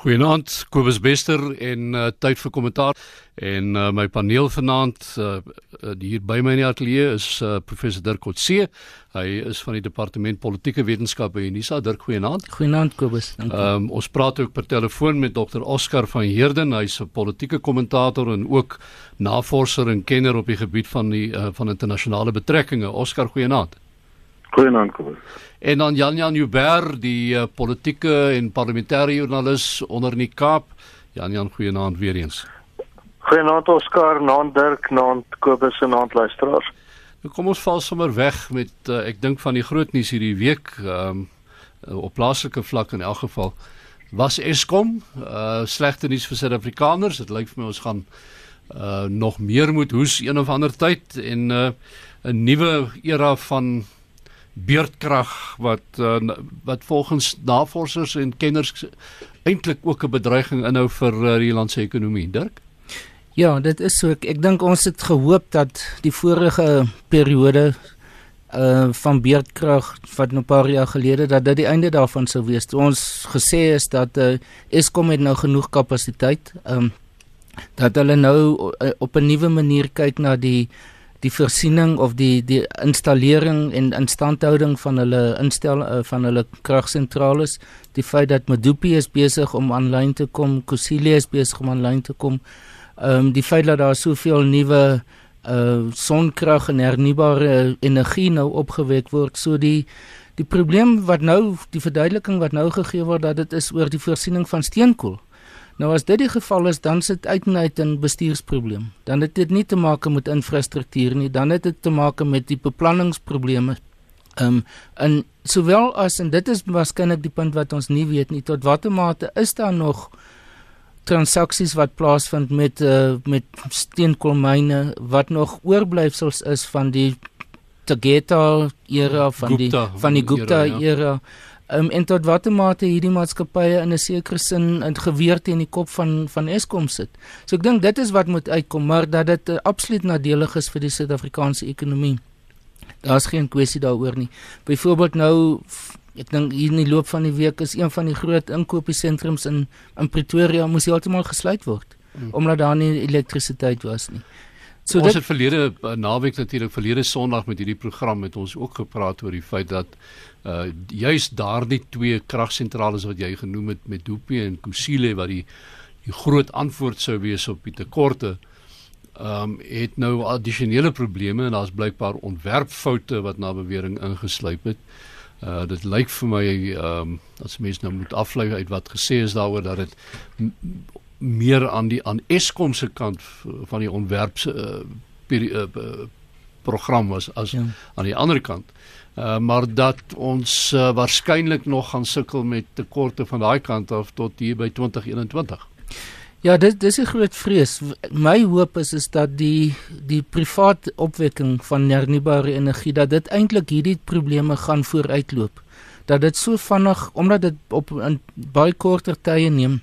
Goeienaand, Kobus Bester en uh, tyd vir kommentaar en uh, my paneel vanaand uh, hier by my in die ateljee is uh, professor Dirk Coetzee. Hy is van die departement politieke wetenskappe by Unisa. Dirk, goeienaand. Goeienaand Kobus. Dankie. Um, ons praat ook per telefoon met Dr. Oscar van Heerden. Hy's 'n politieke kommentator en ook navorser en kenner op die gebied van die uh, van internasionale betrekkinge. Oscar, goeienaand. Goeienaand Kobus. En dan Jan Jan Uber, die uh, politieke en parlementêre joernalis onder in die Kaap. Jan Jan, goeienaand weer eens. Goeienaand Oscar, naand Dirk, naand Kobus en naand luisteraars. Nou kom ons val sommer weg met uh, ek dink van die groot nuus hierdie week, ehm um, op plaaslike vlak in elk geval was Eskom uh slegte nuus vir Suid-Afrikaners. Dit lyk vir my ons gaan uh nog meer moet hoes een of ander tyd en uh 'n nuwe era van beurtkrag wat uh, wat volgens navorsers en kenners eintlik ook 'n bedreiging inhou vir uh, die land se ekonomie, Dirk? Ja, dit is so ek, ek dink ons het gehoop dat die vorige periode uh van beurtkrag wat nou paar jaar gelede dat dit die einde daarvan sou wees. Ons gesê is dat uh Eskom het nou genoeg kapasiteit, um dat hulle nou uh, op 'n nuwe manier kyk na die die voorsiening of die die installering en instandhouding van hulle instel uh, van hulle kragsentrale die feit dat Medupi is besig om aanlyn te kom Kusile is besig om aanlyn te kom ehm um, die feit dat daar soveel nuwe uh sonkrag en hernubare energie nou opgewek word so die die probleem wat nou die verduideliking wat nou gegee word dat dit is oor die voorsiening van steenkool Nou as dit die geval is, dan sit uit en uit 'n bestuursprobleem. Dan het dit nie te maak met infrastruktuur nie, dan het dit te maak met die beplanningsprobleme. Ehm um, en sowel as en dit is waarskynlik die punt wat ons nie weet nie tot watter mate is daar nog transaksies wat plaasvind met uh, met steenkoolmyne wat nog oorblyfsels is van die Tageta era van Gupta, die van die Gupta era, ja. era um, en tot watter mate hierdie maatskappye in 'n sekere sin in geweer teen die kop van van Eskom sit. So ek dink dit is wat moet uitkom, maar dat dit uh, absoluut nadelig is vir die Suid-Afrikaanse ekonomie. Daar's geen kwessie daaroor nie. Byvoorbeeld nou ek dink hier in die loop van die week is een van die groot inkopiesentrums in in Pretoria moes heeltemal gesluit word hmm. omdat daar nie elektrisiteit was nie. So ons dit, het verlede uh, naweek natuurlik verlede Sondag met hierdie program met ons ook gepraat oor die feit dat uh juist daardie twee kragsentrale wat jy genoem het met Dupi en Kusile wat die die groot antwoord sou wees op die tekorte ehm um, het nou addisionele probleme en daar's blykbaar ontwerpfoute wat na bewering ingesluip het. Uh dit lyk vir my ehm um, as mense nou moet aflei uit wat gesê is daaroor dat dit meer aan die aan Eskom se kant van die ontwerp se uh, uh, uh, program was as ja. aan die ander kant. Uh, maar dat ons uh, waarskynlik nog gaan sukkel met tekorte van daai kant af tot hier by 2021. Ja, dit dis 'n groot vrees. My hoop is is dat die die privaat opwekking van hernubare energie dat dit eintlik hierdie probleme gaan vooruitloop. Dat dit so vinnig omdat dit op 'n baie korter tye neem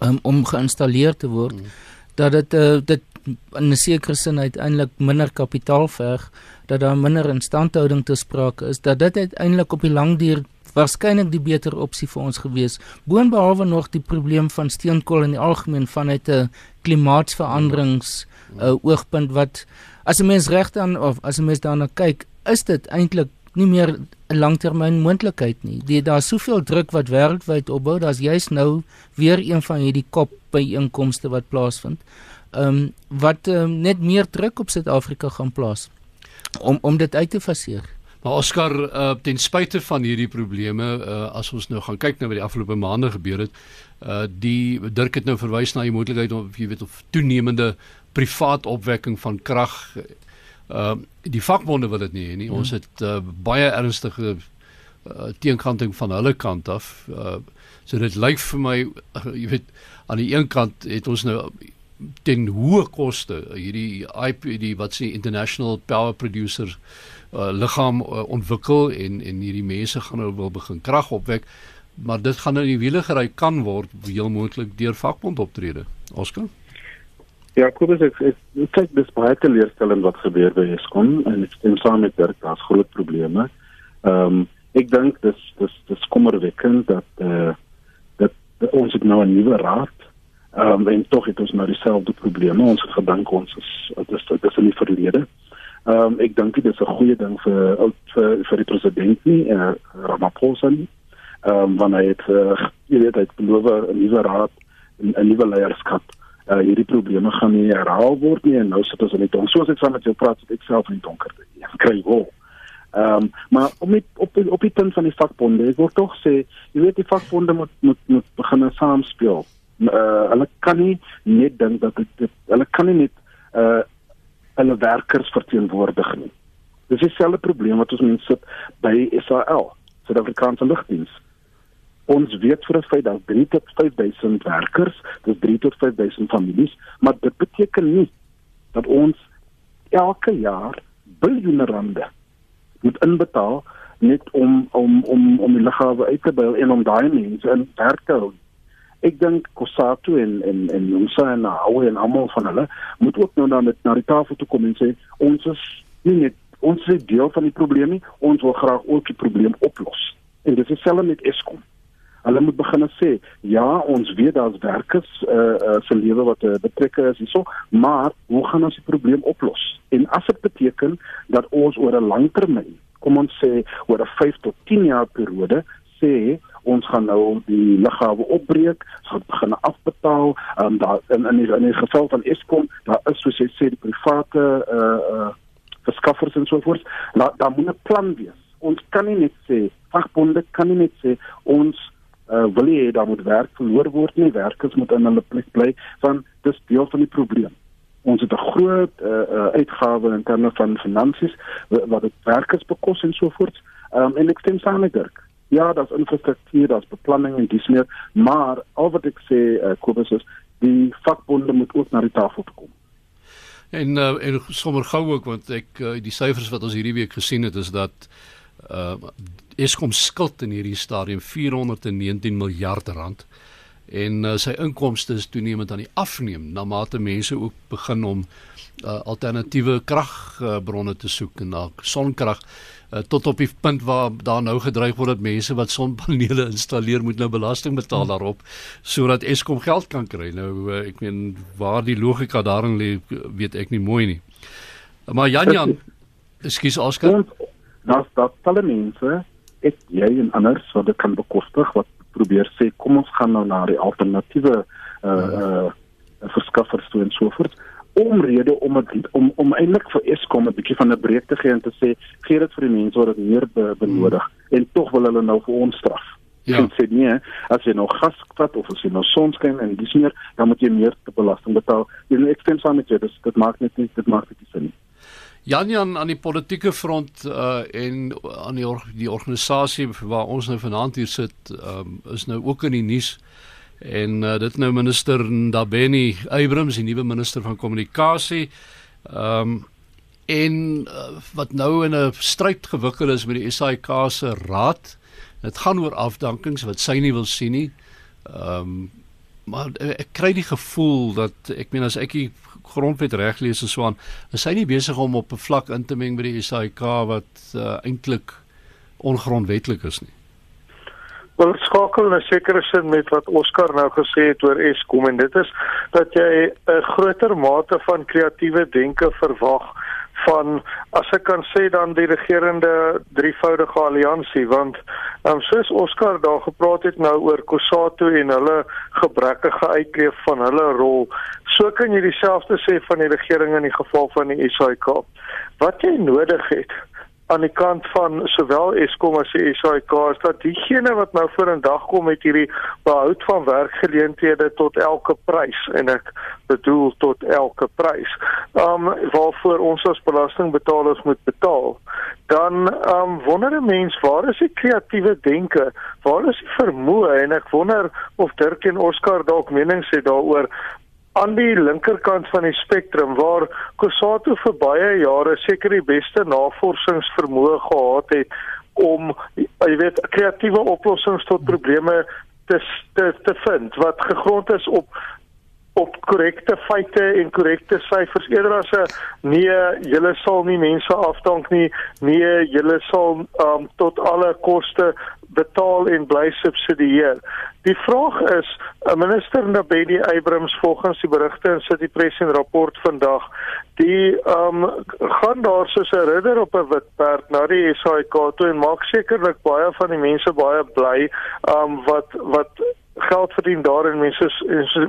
um, om geïnstalleer te word hmm. dat dit uh, dit in 'n sekere sin uiteindelik minder kapitaal verg dat daar minder instandhouding te sprake is dat dit uiteindelik op die lang duur waarskynlik die beter opsie vir ons gewees boonbehalwe nog die probleem van steenkool in die algemeen vanuit 'n klimaatsveranderings uh, oogpunt wat as 'n mens reg dan of as 'n mens daarna kyk is dit eintlik nie meer 'n langtermyn moontlikheid nie. Die daar's soveel druk wat wêreldwyd opbou, daar's juis nou weer een van hierdie kop by inkomste wat plaasvind. Ehm um, wat um, net meer druk op Suid-Afrika gaan plaas om om dit uit te faseer. Maar Oscar, uh, ten spyte van hierdie probleme, uh, as ons nou gaan kyk na wat die afgelope maande gebeur het, uh die Dirk het nou verwys na die moontlikheid of jy weet of toenemende privaat opwekking van krag Ehm uh, die vakbonde wil dit nie hê nie. Ons ja. het uh, baie ernstige uh, teenkanting van hulle kant af. Uh, so dit lyk vir my uh, jy weet aan die een kant het ons nou ten hoë koste hierdie IP die wat sê international power producer uh, liggaam uh, ontwikkel en en hierdie mense gaan nou wil begin krag opwek maar dit gaan nou in die wiele gery kan word heel moontlik deur vakbond optrede. Oskar Ja, Kobus, ek kyk dis baie teleurstellend wat gebeur by Eskom en ek stem saam met Dirk, daar's groot probleme. Ehm um, ek dink dis dis dis kommerwekkend dat eh uh, dat ons het nou 'n nuwe raad. Ehm um, en tog het ons nou dieselfde probleme. Ons het gedink ons is dit is dit is in die verlede. Ehm um, ek dink dit is 'n goeie ding vir vir vir die president nie, uh, Ramaphosa nie. Ehm um, wanneer hy het uh, jy weet hy het beloof 'n nuwe raad en 'n nuwe leierskap. Uh, hierdie probleme gaan nie herhaal word nie en nou sit ons in die donker. Soos ek van met jou praat, sit ek self in die donker. Ek kry hoop. Ehm um, maar om met, op op die punt van die vakbonde, ek wil tog sê, jy weet die vakbonde moet moet moet begin saamspeel. Uh, hulle kan nie net dink dat dit hulle kan nie net uh hulle werkers verteenwoordig nie. Dis dieselfde probleem wat ons mense sit by SAL, Suid-Afrikaanse Lugdiens. Ons weet vir 'n feit dat 3 tot 5000 werkers, dis 3 tot 5000 families, maar dit beteken nie dat ons elke jaar biljoene rande moet inbetaal net om om om om die lughawe uit te bou en om daai mense in werk te hou. Ek dink Kosato en en en ons en nou en almal van hulle moet ook nou met na die tafel toe kom en sê ons is nie net ons is deel van die probleem nie, ons wil graag ook die probleem oplos. En dit is selfs met Eskom. Hulle moet begin sê, ja, ons weet daar's werkers uh uh se lewe wat uh, betrekke is hierso, maar hoe gaan ons die probleem oplos? En as dit beteken dat ons oor 'n lang termyn, kom ons sê oor 'n 5 tot 10 jaar periode sê ons gaan nou die lughawe opbreek, gaan begin afbetaal, um, daar in in die, in die geval van Eskom, daar is soos jy sê die private uh uh verskaffers en so voort, daar daar moet 'n plan wees. Ons kan nie net sê vakbonde kan nie net sê ons uh, wil jy daar moet werk verloor word nie. Werkers moet in hulle plek bly want dis deel van die probleem. Ons het 'n groot uh, uh, uitgawe in terme van finansies wat dit werkers bekos en so voort. Um, en ek stem saam met Dirk. Ja daar's infrastruktuur daar's beplanning en dis meer maar al wat ek sê uh, Kobus is die vakbonde moet ook na die tafel kom. En uh, en sommer gou ook want ek uh, die syfers wat ons hierdie week gesien het is dat uh Eskom skuld in hierdie stadium 419 miljard rand en uh, sy inkomste is toenemend aan die afneem na mate mense ook begin om uh, alternatiewe kragbronne uh, te soek en na sonkrag uh, tot op die punt waar daar nou gedreig word dat mense wat sonpanele installeer moet nou belasting betaal daarop sodat Eskom geld kan kry. Nou uh, ek meen waar die logika daarin lê weet ek nie mooi nie. Maar Jan Jan, ekskuus Oskar. Daar's daar talle mense ek jy en ander sou dit kan bekostig wat probeer sê kom ons gaan nou na die alternatiewe uh uh verskaffers toe en so voort omrede om het, om om eintlik vir Eskom 'n bietjie van 'n breek te gee en te sê gee dit vir die mense wat dit meer be, benodig hmm. en tog wil hulle nou vir ons straf. Ja. Sê nee, as jy nou gas vat of as jy nou sonskyn en dis meer, dan moet jy meer belasting betaal. Jy nou ek stem saam met jou, dis dit maak net nie dit maak dit nie sin nie. Jan Jan aan die politieke front uh en aan die or die organisasie waar ons nou vanaand hier sit um is nou ook in die nuus. En uh, dit nou minister Ndabeni Abrams die nuwe minister van kommunikasie um en uh, wat nou in 'n stryd gewikkeld is met die SAIK se raad dit gaan oor afdankings wat sy nie wil sien nie. Um maar ek kry die gevoel dat ek meen as ek die grondwet reg lees en so aan, is hy nie besig om op 'n vlak in te meng by die SAIK wat uh, eintlik ongrondwettig is nie. Wel skakel na sekere sin met wat Oscar nou gesê het oor Eskom en dit is dat jy 'n groter mate van kreatiewe denke verwag van as ek kan sê dan die regerende drievoudige alliansie want um, soos Oscar daar gepraat het nou oor Kosato en hulle gebrekkige uitleef van hulle rol so kan jy dieselfde sê van die regering in die geval van die SAIK wat jy nodig het aan die kant van sowel Eskom as die SAIK is dat diegene wat nou voor in dag kom met hierdie behoud van werkgeleenthede tot elke prys en ek bedoel tot elke prys. Um waarvoor ons as belastingbetalers moet betaal. Dan um wonder 'n mens waar is die kreatiewe denke? Waar is die vermoë en ek wonder of Dirk en Oscar dalk menings het daaroor aan die linkerkant van die spektrum waar Kosato vir baie jare seker die beste navorsingsvermoë gehad het om jy weet kreatiewe oplossings tot probleme te te, te vind wat gegrond is op op korrekte feite en korrekte syfers eerder as 'n nee, julle sal nie mense afdank nie, nee, julle sal um, tot alle koste betaal en bly subsidieer. Die vraag is, minister Nabedi Abrams volgens die berigte in City Press en rapport vandag, die ehm um, gaan daar soos 'n ridder op 'n wit perd na die SAIK toe en maak sekerlik baie van die mense baie bly, ehm um, wat wat geld verdien daar en mense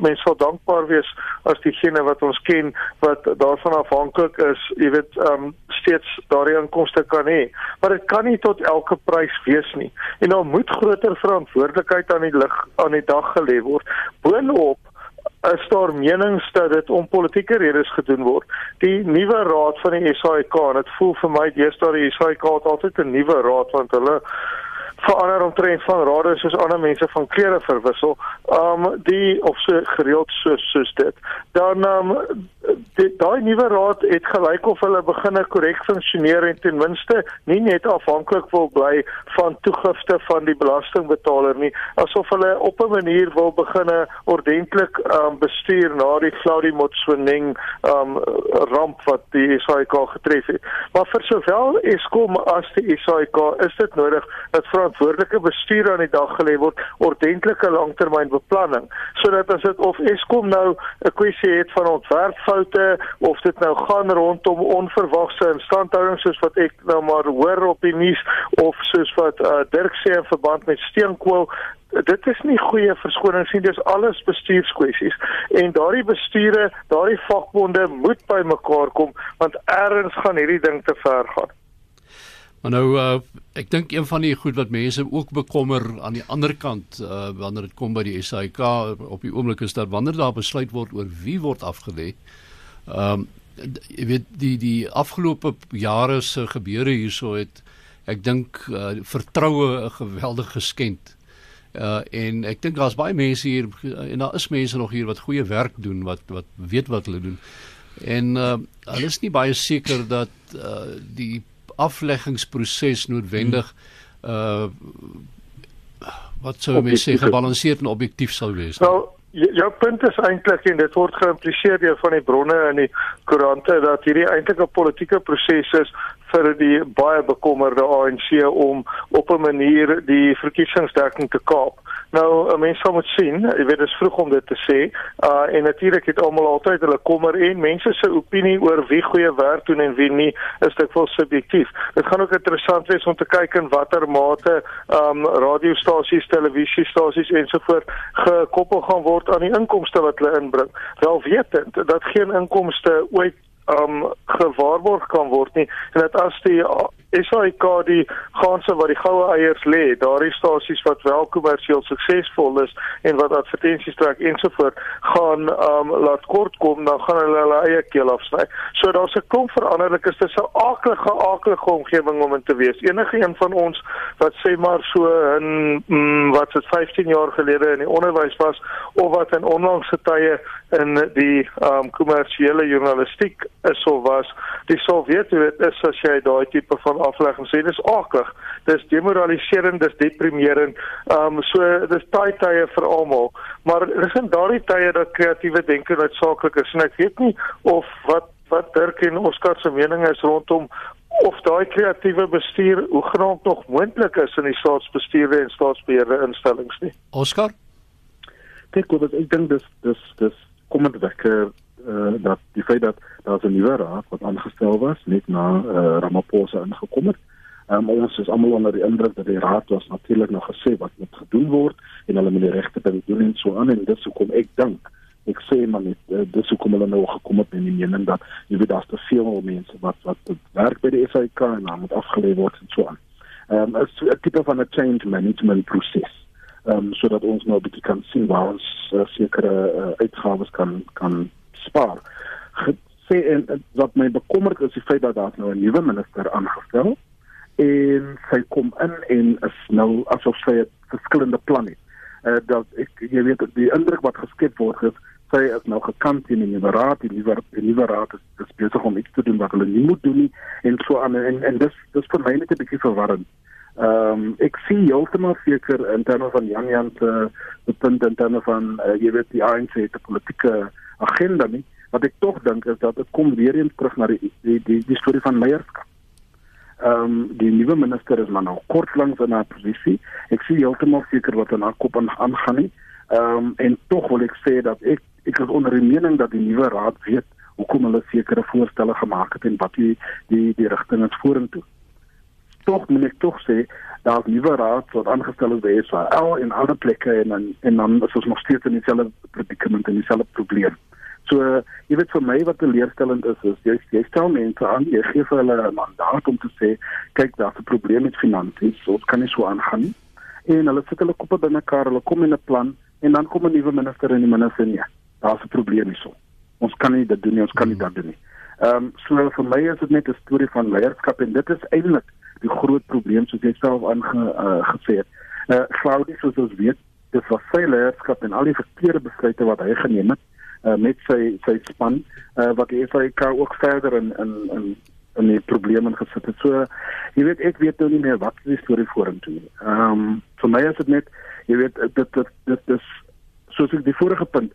mense sal dankbaar wees as diegene wat ons ken wat daarvan afhanklik is, jy weet, um, steeds daardie inkomste kan hê. Maar dit kan nie tot elke prys wees nie. En daar moet groter verantwoordelikheid aan die lig aan die dag gelê word. Boonop is daar menings dat dit om politieke redes gedoen word. Die nuwe raad van die SAIK, en dit voel vir my deesdae die SAIK het altyd 'n nuwe raad want hulle verander omtrent van rade soos ander mense van klere verwissel. Um die of so gereeld soos soos dit. Dan um daai nuwe raad het gelyk of hulle beginne korrek funksioneer en ten minste nie net afhanklik wil bly van toegifte van die belastingbetaler nie, asof hulle op 'n manier wil beginne ordentlik um bestuur na die Claudie Motsoeneng um ramp wat die SAIK getref het. Maar vir sowel Eskom as die SAIK is dit nodig dat verantwoordelike bestuur aan die dag gelê word, ordentlike langtermynbeplanning, sodat as dit of Eskom nou 'n kwessie het van ontwerpfoute of dit nou gaan rondom onverwagse instandhouding soos wat ek nou maar hoor op die nuus of soos wat uh, Dirk sê in verband met steenkool dit is nie goeie verskonings nie dis alles bestuurskwessies. En daardie besture daardie vakbonde moet by mekaar kom want ergens gaan hierdie ding te ver gaan Maar nou uh, ek dink een van die goed wat mense ook bekommer aan die ander kant uh, wanneer dit kom by die SAIK op die oomblik is dat wanneer daar besluit word oor wie word afgelê. Ehm um, jy weet die die afgelope jare se gebeure hierso het ek dink uh, vertroue 'n geweldige geskend. Uh en ek dink daar's baie mense hier en daar is mense nog hier wat goeie werk doen wat wat weet wat hulle doen. En uh hulle is nie baie seker dat uh die afleggingsproses noodwendig uh wat sou mense sê gebalanseerd en objektief sou wees. Nou jou punt is eintlik en dit word geïmpliseer deur van die bronne in die koerante dat hierdie eintlik 'n politieke proses is vir die baie bekommerde ANC om op 'n manier die verkiesingsdekking te kaap. Nou, 'n mens sal moet sien, jy weet dit is vroeg om dit te sê. Uh en natuurlik het almal altyd hulle kommer en mense se opinie oor wie goeie werk doen en wie nie is dit vol subjektief. Dit gaan ook interessant wees om te kyk in watter mate um radiostasies, televisiestasies ensovoorts gekoppel gaan word aan die inkomste wat hulle inbring. Wel wetend dat geen inkomste ooit um gewaarborg kan word nie en dat as die SAIK die ganse wat die goue eiers lê, daardie stasies wat wel kommersieel suksesvol is en wat advertensies trek ensovoort, gaan um laat kort kom, dan gaan hulle hulle eie keel afsny. So daar's 'n klomp veranderlikes, dis 'n aaklige aaklige omgewing om in te wees. Enige een van ons wat sê maar so in mm, wat dit 15 jaar gelede in die onderwys was of wat in onlangse tye in die um kommersiële journalistiek is of was, dis sou weet hoe dit is as jy daai tipe van aflegging sê dis aklig dis demoraliserend dis deprimerend. Um so dis taai tye vir almal. Maar dis in daardie tye dat kreatiewe denke noodsaaklik is. En ek weet nie of wat wat Dirk en Oskar se mening is rondom of daai kreatiewe bestuur hoe genoeg nog moontlik is in die staatsbestuurde en staatsbeheerde instellings nie. Oskar kyk wat ek dink dis dis dis kom dit wekker uh, dat die feit dat daar 'n nuwe raad wat aangestel was net na uh, Ramaphosa ingekom het. Um, ons is almal onder die indruk dat die raad was natuurlik nog gesê wat moet gedoen word en hulle moet die regte ding doen en so aan en dit sou kom ek dink ek sê maar net uh, dis hoe kom hulle nou gekom het in die mening dat jy weet daar's te veel mense wat wat werk by die SAIK en dan moet afgelê word en so aan. Ehm um, 'n tipe van 'n change management proses. Ehm um, sodat ons nou 'n bietjie kan sien waar ons uh, sekere uh, uitgawes kan kan spaar. Sê en wat my bekommerd is die feit dat daar nou 'n nuwe minister aangestel en sy kom in en is nou asof sy 'n verskillende plan het. Uh dat ek jy weet die indruk wat geskep word is sy is nou gekant in die nuwe raad, die nuwe die nuwe raad is, is besig om iets te doen wat hulle nie moet doen nie en so aan en en dis dis vir my net 'n bietjie verwarrend. Ehm um, ek sien heeltemal seker in terme van Jan Jan se punt in terme van uh, jy weet die ANC se politieke agenda nie. Wat ek tog dink is dat dit kom weer eens terug na die die die, die storie van leierskap. Ehm um, die nuwe minister is maar nou kort lank in haar posisie. Ek sien heeltemal seker wat aan haar kop aangaan nie. Ehm um, en tog wil ek sê dat ek ek is onder die mening dat die nuwe raad weet hoekom hulle sekere voorstelle gemaak het en wat die die die rigting is vorentoe. Tog moet ek tog sê die nuwe raad wat aangestel is by Israel en ander plekke en en, en dan is ons nog steeds in dieselfde predikament en dieselfde probleem. So jy weet vir my wat teleurstellend is is jy jy stel mense aan jy gee vir hulle 'n mandaat om te sê kyk daar's 'n probleem met finansies, so kan nie so aangaan nie. En hulle sit hulle koppe binnekaar, hulle kom in 'n plan en dan kom 'n nuwe minister en die minister nee, daar's 'n probleem hierso ons kan nie dit doen nie, ons kan nie dat doen nie. Ehm um, so vir my is dit net 'n storie van leierskap en dit is eintlik die groot probleem soos jy self aangesê uh, het. Eh uh, Claudius soos ons weet, dit was sy leierskap en al die verkeerde besluite wat hy geneem het uh, met sy sy span uh, wat die FAK ook verder in in in en die probleme gesit het. So jy weet ek weet nou nie meer wat die storie vorentoe nie. Ehm um, vir my is dit net jy weet dit dit dit is soos ek die vorige punt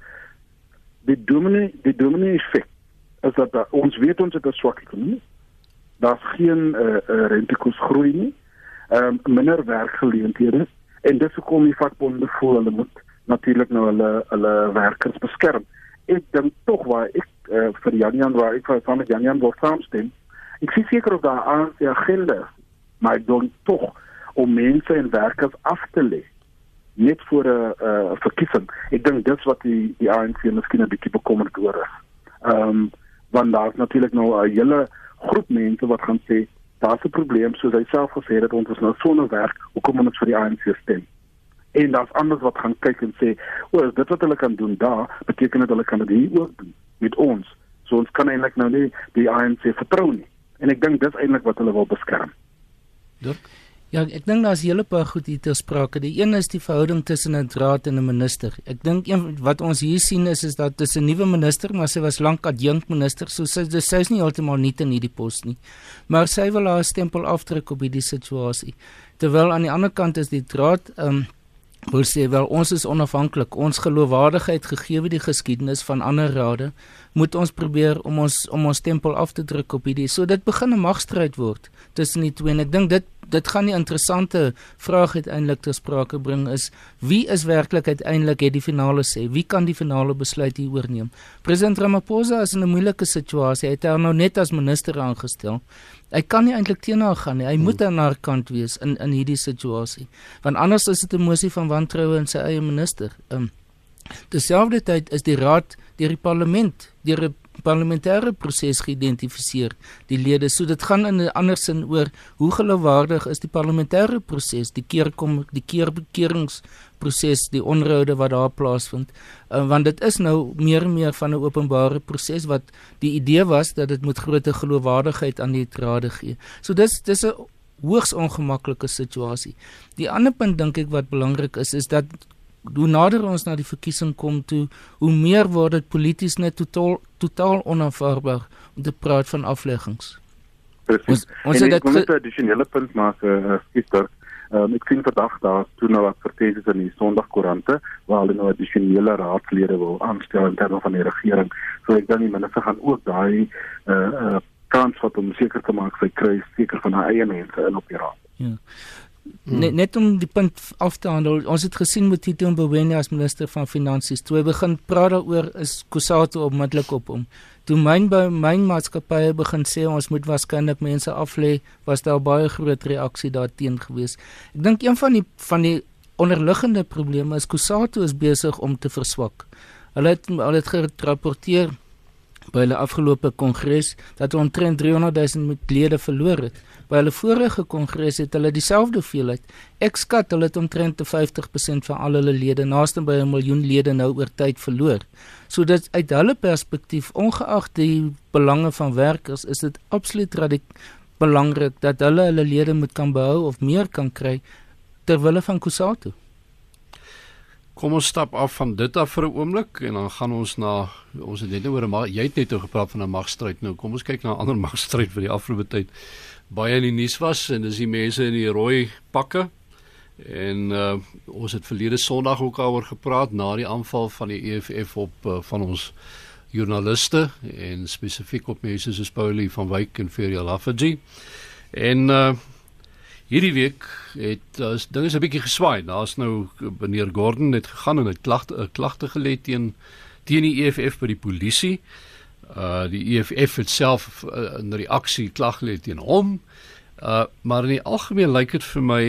die dominee die dominee effek is dat uh, ons weet ons het 'n swak ekonomie. Daar's geen uh, uh, rentekoers groei nie. Ehm um, minder werkgeleenthede en dis hoekom die vakbonde voel hulle moet natuurlik nou hulle hulle werkers beskerm. Ek dink tog waar ek uh, vir Janian waar ek van met Janian wil saamstem. Ek sien seker of daar aan die agenda maar dink tog om mense en werkers af te lê net voor 'n uh, verkiesing. Ek dink dit is wat die die ANC miskien 'n bietjie bekommerd oor is. Ehm um, want daar's natuurlik nou 'n hele groep mense wat gaan sê daar's 'n probleem soos hy self gesê het ons is nou sonder werk, hoekom moet ons vir die ANC stem? En daar's anders wat gaan kyk en sê, "O, dit wat hulle kan doen daar, beteken dit hulle kan dit hier ook doen met ons." So ons kan eintlik nou nie die ANC vertrou nie. En ek dink dis eintlik wat hulle wil beskerm. Dirk Ja, ek dink daar's hele paar goed hier te sprake. Die een is die verhouding tussen 'n draad en 'n minister. Ek dink een wat ons hier sien is is dat dis 'n nuwe minister, maar sy was lank adjunkt minister, so sy dis sy's nie heeltemal nie in hierdie pos nie. Maar sy wil haar stempel afdruk op hierdie situasie. Terwyl aan die ander kant is die draad ehm um, wil sê wel ons is onafhanklik. Ons geloofwaardigheid gegee die geskiedenis van ander rade, moet ons probeer om ons om ons stempel af te druk op hierdie. So dit begin 'n magstryd word tussen die twee en ek dink dit dit gaan 'n interessante vraag uiteindelik ter sprake bring is wie is werklik uiteindelik het die finale sê? Wie kan die finale besluit hier oorneem? President Ramaphosa is in 'n moeilike situasie. Hy het haar nou net as minister aangestel. Hy kan nie eintlik teen haar gaan nie. Hy hmm. moet aan haar kant wees in in hierdie situasie. Want anders is dit 'n mosie van wantroue in sy eie minister. Um, Terselfdertyd is die raad deur die parlement, deur 'n parlementêre proses geïdentifiseer die lede so dit gaan in 'n ander sin oor hoe geloofwaardig is die parlementêre proses die keer kom die keerbekeeringsproses die onroude wat daar plaasvind uh, want dit is nou meer en meer van 'n openbare proses wat die idee was dat dit moet groter geloofwaardigheid aan die trade gee so dis dis 'n hoogs ongemaklike situasie die ander punt dink ek wat belangrik is is dat hoe nader ons na die verkiesing kom toe, hoe meer word dit polities net totaal totaal onaanvaarbaar om te praat van afleggings. Ons ons het dit 'n addisionele punt maak uh, gister. Um, ek sien vandag daar toe nou wat vertees in die Sondagkoerante waar hulle nou addisionele raadslede wil aanstel in terme van die regering. So ek dink die minister gaan ook daai uh, uh kans wat om seker te maak sy kry seker van haar eie mense in op die raad. Ja. Hmm. Net net om die punt af te handel. Ons het gesien met Tito Mboweni as minister van finansies. Toe hy begin praat daaroor is Kusato onmiddellik op hom. Toe myn by myn maatskappye begin sê ons moet waarskynlik mense aflê, was daar baie groot reaksie daarteenoor gewees. Ek dink een van die van die onderliggende probleme is Kusato is besig om te verswak. Hulle het al dit gerapporteer by hulle afgelope kongres dat omtrent 300 000 lede verloor het. By hulle vorige kongres het hulle dieselfde hoeveelheid. Ek skat hulle het omtrent 50% van al hulle lede, naaste by 'n miljoen lede nou oor tyd verloor. So dit uit hulle perspektief, ongeag die belange van werkers, is dit absoluut belangrik dat hulle hulle lede moet kan behou of meer kan kry ter wille van Kusatu. Kom ons stap af van dit af vir 'n oomblik en dan gaan ons na ons het net oor 'n jy het net oor gepraat van 'n magstryd nou kom ons kyk na 'n ander magstryd vir die afgelope tyd baie in die nuus was en dis die mense in die rooi pakke en uh, ons het verlede Sondag ook daaroor gepraat na die aanval van die EFF op uh, van ons joernaliste en spesifiek op mense soos Paulie van Wyk en Ferry Lafferty en uh, Hierdie week het as dinge is 'n bietjie geswaai. Daar's nou meneer Gordon het gegaan en 'n klagte 'n klagte gelê teen teen die EFF by die polisie. Uh die EFF het self uh, 'n reaksie klag gelê teen hom. Uh maar in die algemeen lyk dit vir my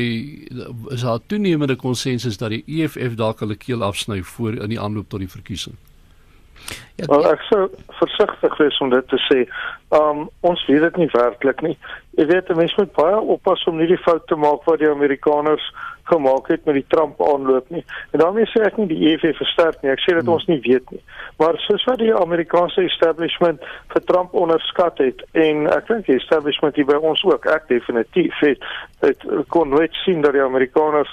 is daar toenemende konsensus dat die EFF dalk hulle keel afsny voor in die aanloop tot die verkiesing. Ja, well, ek sou versigtig wees om dit te sê. Um ons weet dit nie werklik nie. Jy weet mense moet baie oppas om nie die fout te maak wat die Amerikaners gemaak het met die Trump aanloop nie. En daarmee sê ek nie die EFF versterk nie. Ek sê dat hmm. ons nie weet nie. Maar soos wat die Amerikaanse establishment vir Trump onderskat het en ek dink die establishment hier by ons ook ek definitief het, het kon nooit sien dat die Amerikaners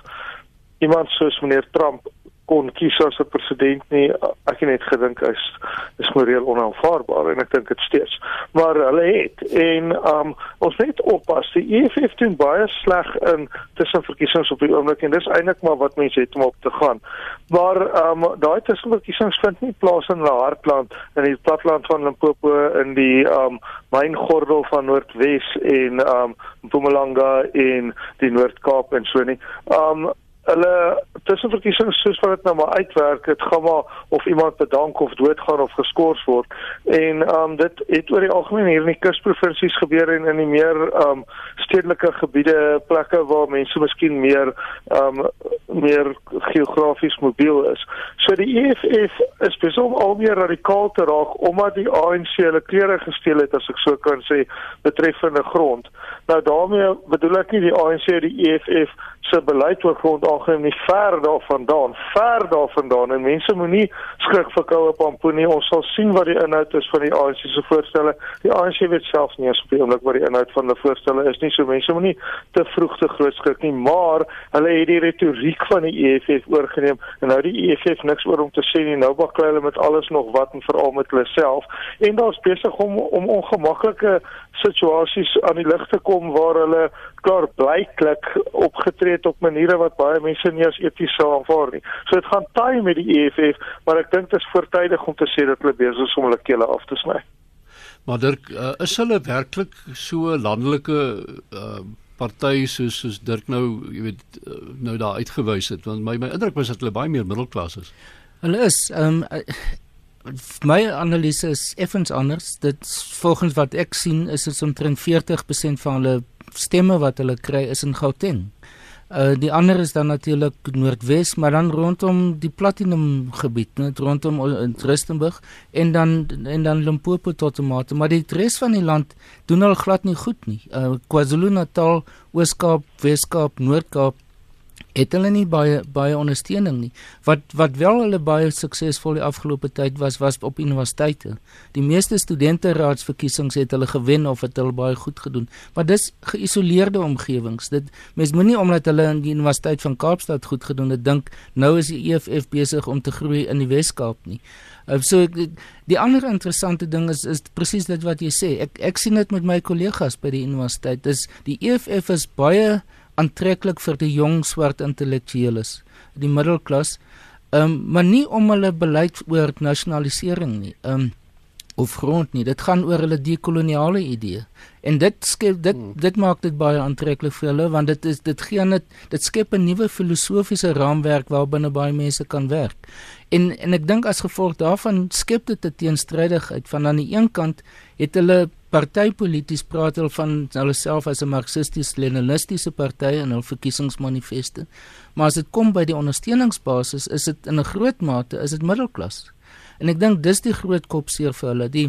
iemand soos meneer Trump kon kies as 'n president nie. Ek het net gedink hy's is moreel onaanvaarbaar en ek dink dit steeds. Maar hulle het en um ons moet oppas. Die EFF doen baie sleg in tussenverkiesings op die oomblik en dis eintlik maar wat mense het om op te gaan. Maar um daai tussenverkiesings vind nie plaas in die hartland in die platteland van Limpopo in die um myngordel van Noordwes en um Mpumalanga in die Noord-Kaap en so nie. Um hulle tussenverkiesings soos wat dit nou maar uitwerk, dit gaan maar of iemand bedank of doodgaan of geskort word. En um dit het oor die algemeen hier in die kusprovinsies gebeur en in die meer um stedelike gebiede, plekke waar mense miskien meer um meer geografies mobiel is. So die EFF is besig om al meer radikaal te raak omdat die ANC hulle klere gesteel het as ek so kan sê betreffende grond. Nou daarmee bedoel ek nie die ANC die EFF se beleid oor grond algemeen nie ver daarvandaan, ver daarvandaan en mense moenie skrik vir koue pampoenie. Ons sal sien wat die inhoud is van die ANC se voorstelle. Die ANC weet self nie eens op die oomblik wat die inhoud van hulle voorstelle is nie. So mense moenie te vroeg te groot skrik nie, maar hulle het die retoriek van die EFF oorgeneem en nou die EFF niks oor om te sê nie. Nou baklei hulle met alles nog wat en veral met hulle self. En daar's besig om om ongemaklike situasies aan die lig te kom waar hulle klaar blyklik opgetree het op maniere wat baie mense nie as eties sou aanvaar nie. So dit gaan taai met die EFF, maar ek dink dit is voortydig om te sê dat hulle besig is om hulle kele af te sny. Maar Dirk, uh, is hulle werklik so landelike uh, party soos soos Dirk nou, jy weet, uh, nou daar uitgewys het? Want my my indruk was dat hulle baie meer middelklas is. Hulle is ehm um, my analise is effens anders. Dit volgens wat ek sien is dit omtrent 40% van hulle stemme wat hulle kry is in Gauteng. Uh die ander is dan natuurlik Noordwes, maar dan rondom die Platinum gebied, net rondom Rustenburg en dan en dan Limpopo tot en met, maar die res van die land doen al glad nie goed nie. Uh KwaZulu-Natal, Oos-Kaap, Wes-Kaap, Noord-Kaap het hulle nie baie baie ondersteuning nie. Wat wat wel hulle baie suksesvol die afgelope tyd was was op universiteite. Die meeste studenteraadsverkiesings het hulle gewen of het hulle baie goed gedoen. Maar dis geïsoleerde omgewings. Dit mens moenie omdat hulle in die Universiteit van Kaapstad goed gedoen het dink nou is die EFF besig om te groei in die Wes-Kaap nie. Uh, so die ander interessante ding is is presies dit wat jy sê. Ek ek sien dit met my kollegas by die universiteit. Dis die EFF is baie aantreklik vir die jong swart intellektueles, die middelklas. Um, maar nie om hulle beleid oor nasionalisering nie. Um, of grond nie. Dit gaan oor hulle dekoloniale idee. En dit skep dit hmm. dit maak dit baie aantreklik vir hulle want dit is dit gee net dit skep 'n nuwe filosofiese raamwerk waarbinne baie mense kan werk. En en ek dink as gevolg daarvan skep dit 'n teenstrydigheid van aan die een kant het hulle partypolities praat hulle van hulle self as 'n marxisties-leninistiese party in hul verkiesingsmanifeste. Maar as dit kom by die ondersteuningsbasis, is dit in 'n groot mate is dit middelklas. En ek dink dis die groot kopseer vir hulle. Die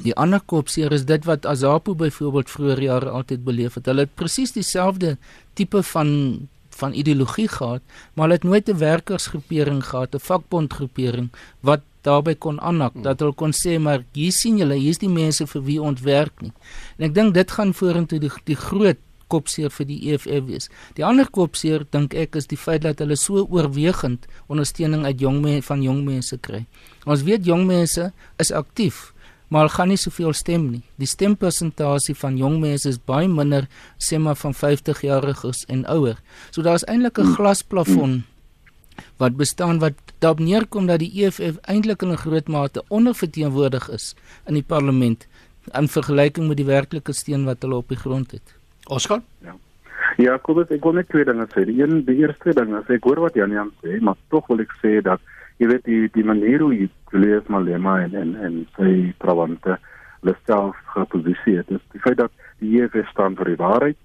die ander kopseer is dit wat Azapo byvoorbeeld vroeër jare altyd beleef het. Hulle het presies dieselfde tipe van van ideologie gehad, maar hulle het nooit 'n werkersgroepering gehad, 'n vakbondgroepering wat daarbey kon aanhak hmm. dat hulle kon sê maar hier sien julle hier's die mense vir wie ons werk nie. En ek dink dit gaan vorentoe die die groot kopseer vir die EFF wees. Die ander kopseer dink ek is die feit dat hulle so oorwegend ondersteuning uit jong mense van jong mense kry. Ons weet jong mense is aktief maar hulle gaan nie soveel stem nie. Die stempersentasie van jong mense is baie minder sê maar van 50 jariges en ouer. So daar's eintlik 'n glasplafon wat bestaan wat daarop neerkom dat die EFF eintlik in 'n groot mate onderverteenwoordig is in die parlement in vergelyking met die werklike steun wat hulle op die grond het. Oscar? Ja. Ja, Kobus, ek wil net twee dinge sê. Die een, die eerste ding is ek hoor wat Jan Jan sê, maar tog wil ek sê dat jy weet die die manier hoe Julius Malema en en en sy trawante lesself geposisie het, is die feit dat die EFF staan vir die waarheid.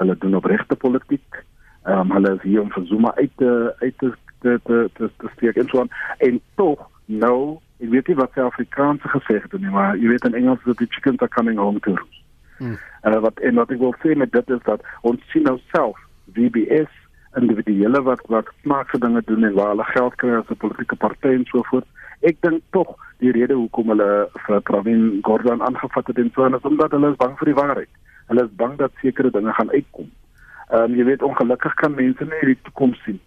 Hulle doen opregte politiek. Ehm um, hulle is hier om vir Zuma uit te uit te te te te, te steek en so aan. En tog nou, ek weet nie wat sy Afrikaanse gesê het nie, maar jy weet in Engels is dit chicken are coming home to roost. Hmm. Uh, wat en wat ek wil sê met dit is dat ons sien nou self VBS individuele wat wat snaakse dinge doen en waar hulle geld kry as 'n politieke party en so voort. Ek dink tog die rede hoekom hulle vir Pravin Gordhan aangevat het en so en is omdat hulle is bang vir die waarheid. Hulle is bang dat sekere dinge gaan uitkom. Ehm um, jy weet ongelukkig kan mense nie die toekoms sien.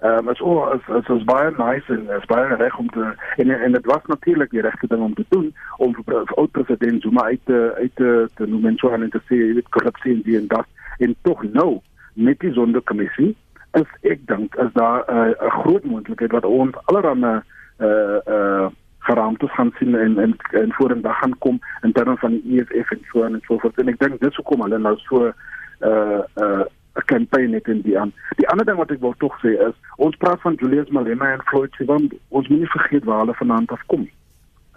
Ehm um, as o as as as baie nice en as baie reg om te en en dit was natuurlik die regte ding om te doen om vir oud president Zuma uit te uit te, te noem en so aan te sê jy weet korrupsie en die en dat. En tog nou met die sondekommissie is ek dink is daar 'n uh, groot moontlikheid dat ons allerhande uh uh eh, geraamtes gaan sien en en en vorendag gaan kom in terme van die EFF en so en so voort. En ek dink dis hoekom hulle nou so uh uh 'n kampanje het in die aan. Die ander ding wat ek wil tog sê is ons praat van Julius Malema en Floyd Shivambu. Ons moet nie vergeet waar hulle vanaand afkom.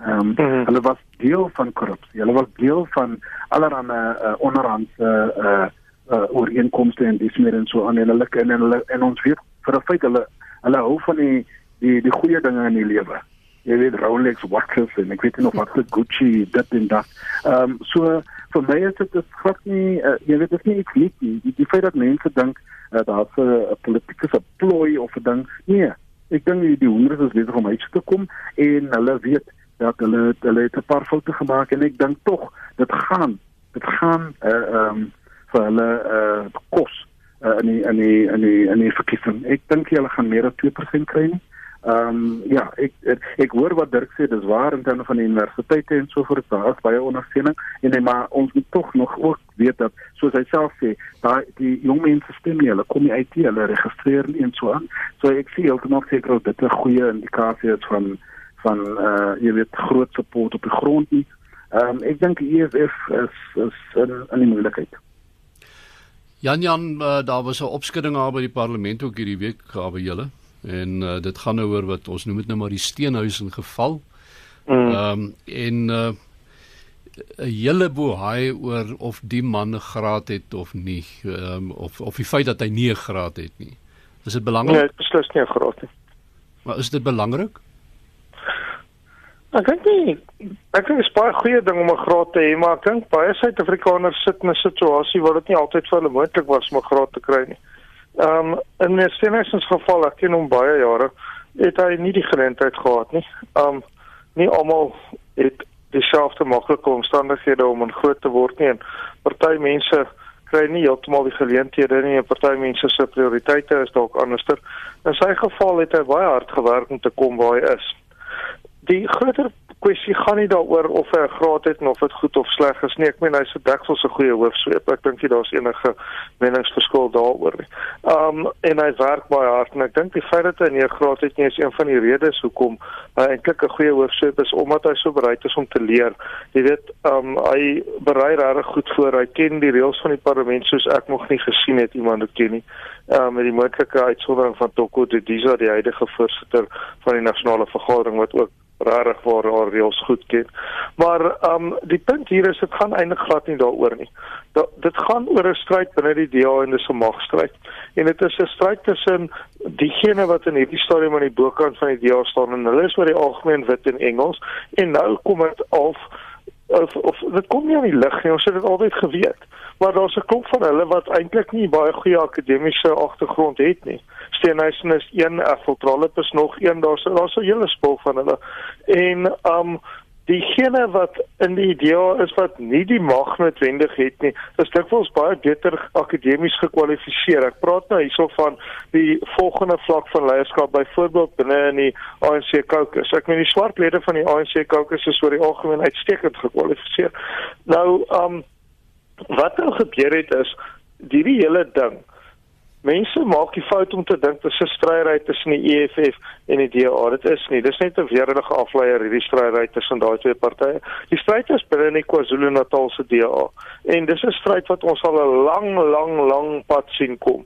Ehm um, mm hulle was deel van korrupsie. Hulle was deel van allerlei uh, onderhandse uh uh, ooreenkomste en dis meer en so aan en hulle en hulle en ons weet vir 'n feit hulle hulle hou van die die die goeie dinge in die lewe. Jy weet Rolex watches en ek weet nie of wat Gucci dit en dat. Ehm um, so vir my is dit is glad nie uh, jy weet dit is nie iets nie. Die, die feit dat mense dink uh, daar's 'n politieke plooi of 'n ding. Nee, ek dink die, honderde is besig om uit te kom en hulle weet dat hulle hulle het 'n paar foute gemaak en ek dink tog dit gaan dit gaan ehm uh, um, vir hulle uh kos uh, in die in die in die in die verkiesing. Ek dink hulle gaan meer as 2% kry nie. Ehm um, ja, ek, ek ek hoor wat Dirk sê, dis waar in terme van die universiteite en so voort, daar is baie ondersteuning en nee, maar ons moet tog nog ook weet dat soos hy self sê, daai die jong mense stem nie, hulle kom nie uit nie, hulle registreer nie en so aan. So ek sien heeltemal seker dat dit 'n goeie indikasie is van van uh jy weet groot support op die grond nie. Ehm um, ek dink die EFF is is in die moeilikheid. Jan Jan uh, daar was 'n opskudding daar by die parlement ook hierdie week by julle en uh, dit gaan nou oor wat ons noem dit nou maar die steenhuis in geval. Mm. Ehm mm. um, en 'n uh, hele bohaai oor of die man 'n graad het of nie um, of of die feit dat hy nie 'n graad het nie. Is dit belangrik? Nee, beslis nie 'n graad nie. Maar is dit belangrik? Ek dink nie ek dink dit is baie goeie ding om 'n graad te hê, maar ek dink baie Suid-Afrikaners sit in 'n situasie waar dit nie altyd vir hulle moontlik was om 'n graad te kry nie. Ehm um, in 'n Stenexens geval, ek ken hom baie jare, het hy nie die geleentheid gehad nie. Ehm um, nie almal het dieselfde maklike omstandighede om in groot te word nie en party mense kry nie heeltemal die geleenthede nie en party mense se prioriteite is dalk anderster. In sy geval het hy baie hard gewerk om te kom waar hy is die groter kwessie gaan nie daaroor of hy 'n graad het of dit goed of sleg is nie. Ek meen hy's 'n deksel se goeie hoofsweep. Ek dink nie daar's enige meningsverskil daaroor nie. Um en hy werk baie hard en ek dink die feit dat hy 'n graad het nie is een van die redes hoekom hy eintlik 'n goeie hoofsweep is omdat hy so bereid is om te leer. Jy weet, um hy berei regtig goed voor. Hy ken die reëls van die parlement soos ek nog nie gesien het iemand dit ken nie. Um met die moontlike uitsondering van Toko Didiza, die huidige voorsitter van die nasionale vergadering wat ook rarig waar haar reëls goed ken. Maar ehm um, die punt hier is dit gaan eintlik glad nie daaroor nie. Da, dit gaan oor 'n stryd binne die DA en dis 'n magstryd. En dit is 'n stryd tussen diegene wat in hierdie stadium aan die bokant van die DA staan en hulle is oor die algemeen wit en Engels en nou kom dit af of of dit kom nie aan die lig nie. Ons het dit altyd geweet. Maar daar's 'n klop van hulle wat eintlik nie baie goeie akademiese agtergrond het nie. Steenhuisen is een, Affeltrollop is nog een, daar's daar's 'n hele spul van hulle. En um diegene wat in die DA is wat nie die mag noodwendig het nie, is dikwels baie beter akademies gekwalifiseer. Ek praat nou hierso van die volgende vlak van leierskap, byvoorbeeld binne in die ANC caucus. Ek meen die swart lede van die ANC caucus is oor die algemeen uitstekend gekwalifiseer. Nou, ehm um, wat nou gebeur het is hierdie hele ding Mense maak die fout om te dink dit is 'n stryery tussen die EFF en die DA. Dit is nie. Dis net 'n weerlige afleier hierdie stryery tussen daai twee partye. Die stryd is binne in KwaZulu-Natal se DA. En dis 'n stryd wat ons al 'n lang, lang, lang pad sien kom.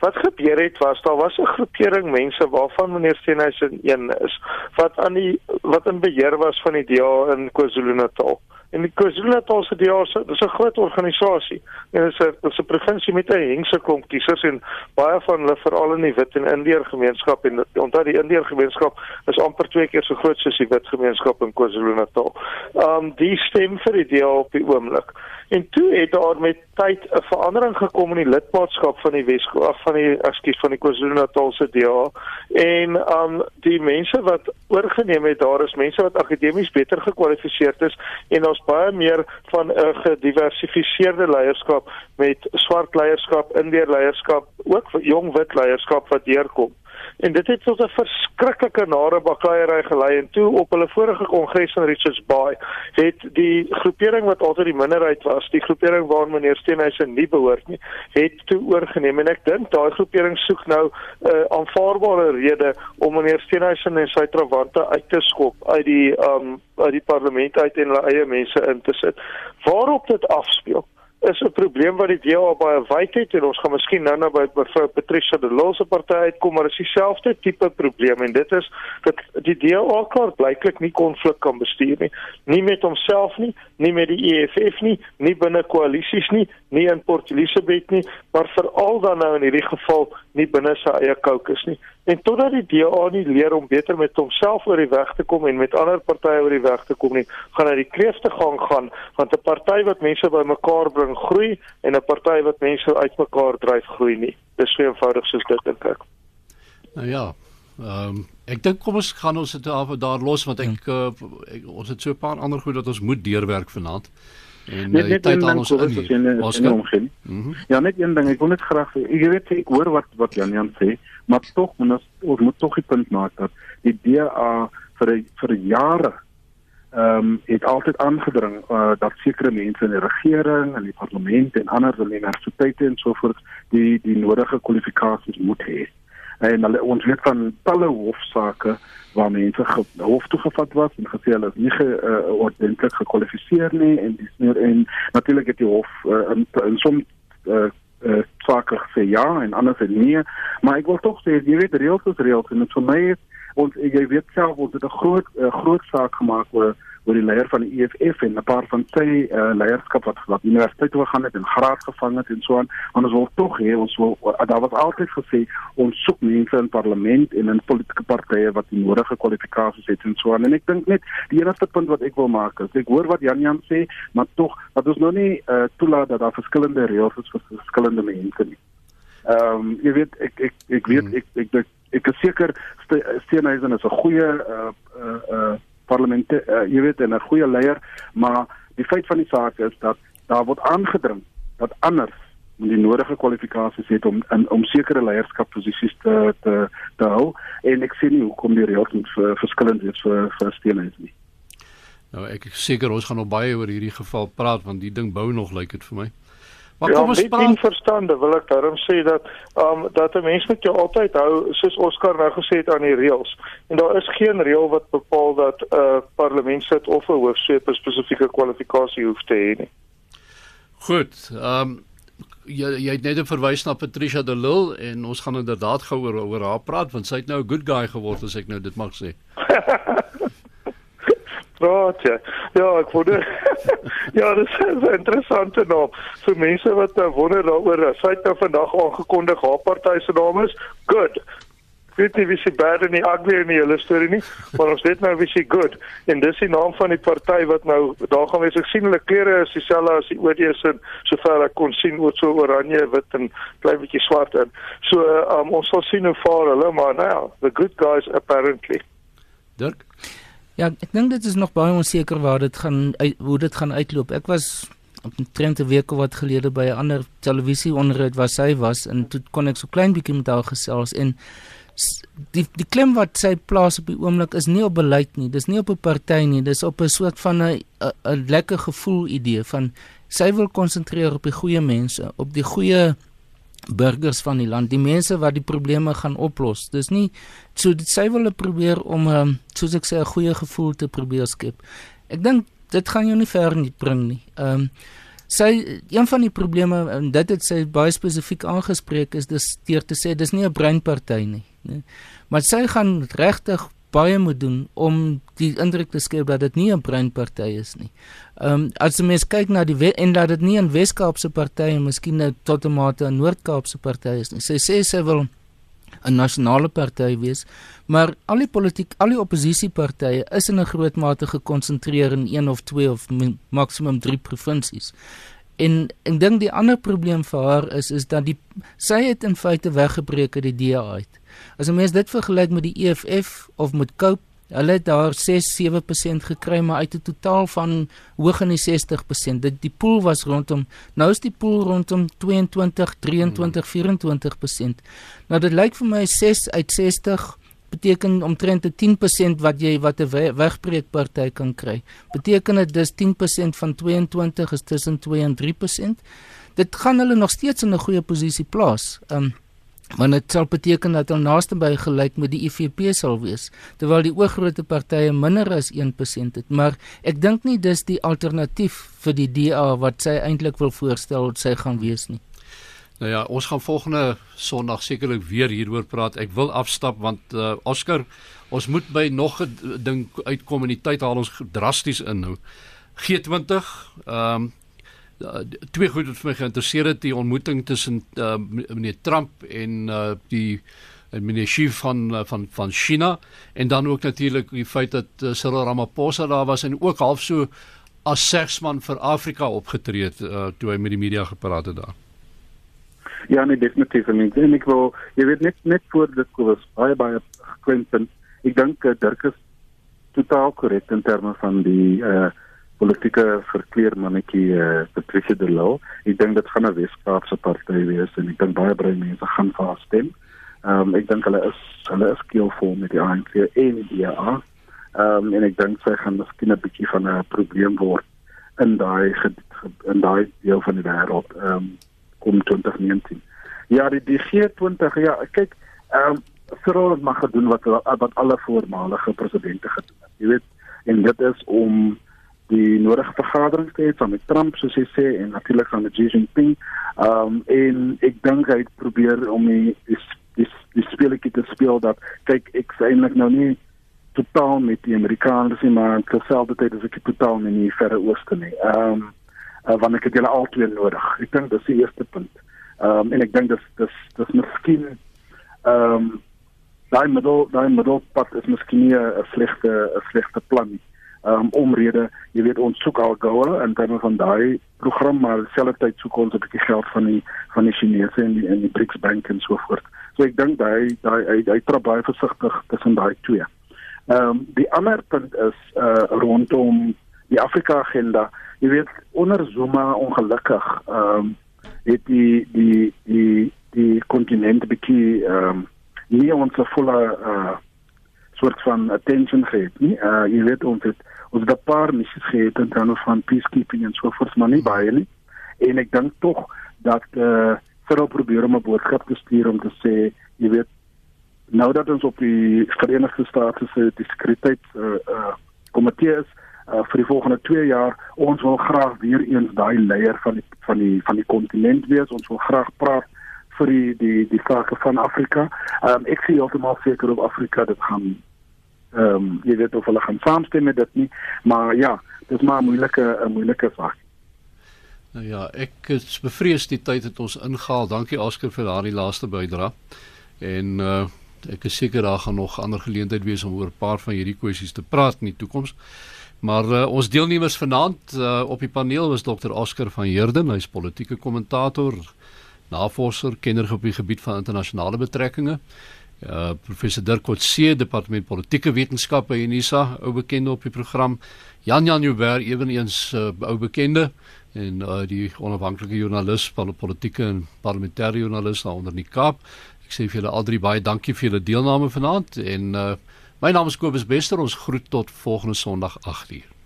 Wat gebeur het was daar was 'n groepering mense waarvan meneer Steenhuisen een is wat aan die wat in beheer was van die DA in KwaZulu-Natal. En die KwaZulu-Natal se DA se dis 'n groot organisasie. En dit is 'n dis 'n provinsie met 'n hengse klomp kiesers en baie van hulle veral in die wit en indeer gemeenskap en onthou die indeer gemeenskap is amper twee keer so groot soos die wit gemeenskap in KwaZulu-Natal. Um die stem vir die DA op die oomblik. En toe het daar met tyd 'n verandering gekom in die lidmaatskap van die Weskaap van die ekskuus van die KwaZulu-Natal se DA en um die mense wat oorgeneem het daar is mense wat akademies beter gekwalifiseer is en ons baie meer van 'n gediversifiseerde leierskap met swart leierskap, indeer leierskap, ook jong wit leierskap wat deurkom en dit het tot 'n verskriklike nare bakkeierery gelei en toe op hulle vorige kongres in Richards Bay het die groepering wat altyd die minderheid was, die groepering waarna meneer Steenhuisen nie behoort nie, het toe oorgeneem en ek dink daai groepering soek nou 'n uh, aanvaarbare rede om meneer Steenhuisen en sy trawante uit te skop uit die um uit die parlement uit en hulle eie mense in te sit. Waarop dit afspeel is 'n probleem wat die DA baie wyd het en ons gaan miskien nou-nou by mevrou Patricia de Lille se party uitkom maar is dieselfde tipe probleem en dit is dat die DA klaar blyklik nie konflik kan bestuur nie. Nie met homself nie nie met die EFF nie nie binne koalisies nie nie in Port Elizabeth nie maar veral dan nou in hierdie geval nie binne sy eie caucus nie En totdat die DA nie leer om beter met homself oor die weg te kom en met ander partye oor die weg te kom nie, gaan hy die kreefte gaan gaan want 'n party wat mense bymekaar bring groei en 'n party wat mense uitmekaar dryf groei nie. Dis so eenvoudig soos dit dink ek. Nou ja. Ehm um, ek dink kom ons gaan ons dit af daar los want ek, hmm. uh, ek ons het so 'n paar ander goed dat ons moet deurwerk vanaand. En net, uh, net tyd aan ons in ons omgewing. Mm -hmm. Ja, net een ding, ek wil net graag ek weet ek hoor wat wat Jan Jan sê, maar tog ons ons moet tog die punt maak dat die DA vir vir jare ehm um, het altyd aangedring uh, dat sekere mense in die regering en die parlement en ander universiteite en so voort die die nodige kwalifikasies moet hê. En hulle ons weet van talle hofsaake waar mense hof toe gevat was en gesê hulle is nie ge, uh, ordentlik gekwalifiseer nie en dis nie en natuurlik het die hof uh, in, in som uh, uh, sake gesê ja en anders het nie maar ek wil tog sê jy weet reëls is reëls en vir my is ons jy weet self ons het 'n groot uh, groot saak gemaak oor oor die leier van die EFF en 'n paar van sy uh, leierskap wat wat universiteit toe gegaan het en graad gevang het en so aan. Want ons wil tog hê ons wil daar was altyd gesê ons soek mense in parlement en in politieke partye wat die nodige kwalifikasies het en so aan. En ek dink net die enigste punt wat ek wil maak is ek hoor wat Jan Jan sê, maar tog dat ons nou nie uh, toelaat dat daar verskillende reëls is vir verskillende mense nie. Ehm um, jy weet ek ek ek weet hmm. ek ek ek, ek is seker Steenhuisen is 'n goeie uh uh, uh parlement uh, jy weet 'n goeie leier, maar die feit van die saak is dat daar word aangedring dat anders moet die nodige kwalifikasies het om in om sekere leierskapposisies te te te hou en ek sien nie hoekom die reëls verskillend is vir vir steenheid nie. Nou ek seker ons gaan nog baie oor hierdie geval praat want die ding bou nog lyk dit vir my. Maar kom ja, ons praat in verstande wil ek daarom sê dat um dat 'n mens met jou altyd hou soos Oscar nou gesê het aan die reëls. En daar is geen reël wat bepaal dat 'n uh, parlement sit of 'n hoofsweep 'n spesifieke kwalifikasie hoef te hê nie. Goed. Um jy jy het net verwys na Patricia de Lille en ons gaan inderdaad gou oor oor haar praat want sy het nou 'n good guy geword as ek nou dit mag sê. Praat ja. Ja, ek wonder. ja, dis 'n interessante naam. Vir mense wat nou wonder daaroor, sy het nou vandag aangekondig haar party se naam is Good. Weet nie wie se bad en nie ugly in die hele storie nie, maar ons weet nou wie se good. En dis die naam van die party wat nou daar gaan wees. Ek sien hulle klere is dieselfde as die ODS en sover ek kon sien word so oranje, wit en klein bietjie swart in. So um, ons sal sien hoe vaar hulle, maar nou ja, the good guys apparently. Dirk Ja, ek dink dit is nog baie onseker waar dit gaan hoe dit gaan uitloop. Ek was omtrent 'n week of wat gelede by 'n ander televisie onderhoud waar sy was en toe kon ek so klein bietjie met haar gesels en die die klem wat sy plaas op die oomblik is nie op beleid nie. Dis nie op 'n party nie. Dis op 'n soort van 'n 'n lekker gevoel idee van sy wil konsentreer op die goeie mense, op die goeie burgers van die land, die mense wat die probleme gaan oplos. Dis nie so dit sy wil probeer om um, soos ek sê 'n goeie gevoel te probeer skep. Ek dink dit gaan jou nie ver nie bring nie. Ehm um, sy een van die probleme en dit het sy baie spesifiek aangespreek is dis deur te sê dis nie 'n breinparty nie, nee. Maar sy gaan regtig baie moet doen om die indruk te skep dat dit nie 'n breinparty is nie. Ehm um, as jy mens kyk na die en dat dit nie 'n Wes-Kaapse party en miskien tot 'n mate 'n Noord-Kaapse party is nie. Sy sê sy wil 'n nasionale party wees, maar al die politiek, al die oppositiepartye is in 'n groot mate gekonsentreer in een of twee of maksimum 3 provinsies. En ek dink die ander probleem vir haar is is dat die sy het in feite weggebreek uit die DA uit. As 'n mens dit vergelyk met die EFF of met Cope, hulle het daar 6-7% gekry maar uit 'n totaal van hoog in die 60%. Dit die pool was rondom nou is die pool rondom 22, 23, 24%. Nou dit lyk vir my 6 uit 60 beteken omtrent 'n 10% wat jy wat 'n wegbreek party kan kry. Beteken dit dis 10% van 22 is tussen 2 en 3%. Dit gaan hulle nog steeds in 'n goeie posisie plaas. Um want dit sal beteken dat hulle naaste by gelyk met die IFP sal wees terwyl die oorgrootste partye minder as 1% het maar ek dink nie dis die alternatief vir die DA wat sy eintlik wil voorstel wat sy gaan wees nie Nou ja, ons gaan volgende Sondag sekerlik weer hieroor praat. Ek wil afstap want uh, Oscar, ons moet by nog 'n ding uitkom in die tyd haal ons drasties in nou. G20, ehm um, uh, twee goed wat vir my geïnteresseer het die ontmoeting tussen uh, meneer Trump en uh, die en meneer Xi van van van China en dan ook natuurlik die feit dat uh, Cyril Ramaphosa daar was en ook half so as segsman vir Afrika opgetree het uh, toe hy met die media gepraat het daar. Ja, nee, definitief. En ek dink wel, jy weet net net voor dit was baie baie geklemd. Ek dink uh, Dirk is totaal korrek in terme van die uh politieke verkleermannetjie uh, Patricia de Lille. Ek dink dit gaan 'n Weskaapse party wees en ek dink baie baie mense gaan vir haar stem. Ehm um, ek dink hulle is hulle is skillful met die ANC en die DA. Ehm um, en ek dink sy gaan miskien 'n bietjie van 'n probleem word in daai in daai deel van die wêreld ehm um, kom 2019. Ja, die, die G20 ja, kyk ehm um, Cyril het maar gedoen wat wat alle voormalige presidente gedoen het. Jy weet en dit is om die nodige vergaderings te hê van met Trump soos hy sê en natuurlik van Xi Jinping. Ehm um, en ek dink hy het probeer om die die die, die speletjie te speel dat kyk ek sê eintlik nou nie totaal met die Amerikaners nie maar terselfdertyd is ek totaal in die verre ooste nie. Ehm um, uh, want ek het julle albei nodig. Ek dink dis die eerste punt. Ehm um, en ek dink dis dis dis miskien ehm um, daai middel daai middelpad is miskien nie 'n slegte 'n slegte plan nie um, omrede, jy weet ons soek al goue in terme van daai program maar selfs soek ons 'n bietjie geld van die van die Chinese en die en die BRICS bank en so voort. So ek dink daai daai hy, hy trap baie versigtig tussen daai twee. Ehm um, die ander punt is uh rondom die Afrika agenda. Jy weet onder Zuma ongelukkig ehm um, het die die die die kontinent bietjie ehm um, nie ons volle uh soort van attention gehad nie. Uh jy weet ons het ons het 'n paar missies gehad in terme van peacekeeping en so voort, maar nie baie nie. En ek dink tog dat uh vir op probeer om 'n boodskap te stuur om te sê, jy weet nou dat ons op die Verenigde State se diskretheid uh uh komitee is uh vir die volgende 2 jaar, ons wil graag weer eens daai leier van die van die van die kontinent wees. Ons wil graag praat vir die die die sake van Afrika. Ehm um, ek sien altemal seker op Afrika dit gaan ehm um, jy weet of hulle gaan saamstem met dit nie, maar ja, dit is maar 'n moeilike 'n moeilike saak. Nou ja, ek is bevrees die tyd het ons ingehaal. Dankie Oscar vir daardie laaste bydrae. En uh ek is seker daar gaan nog ander geleenthede wees om oor 'n paar van hierdie kwessies te praat in die toekoms. Maar uh, ons deelnemers vanaand uh, op die paneel was Dr. Oscar van Heerden, hy's politieke kommentator, navorser, kenner op die gebied van internasionale betrekkinge Uh professor Dirk Kotse, departement politieke wetenskappe by Unisa, ou bekende op die program. Jan Jan Joubert, eweneens 'n uh, ou bekende en uh, die onafhanklike joernalis van politieke en parlementêre joernalis daar onder in die Kaap. Ek sê vir julle al drie baie dankie vir julle deelname vanaand en uh, my naam is Kobus Bester. Ons groet tot volgende Sondag 8:00.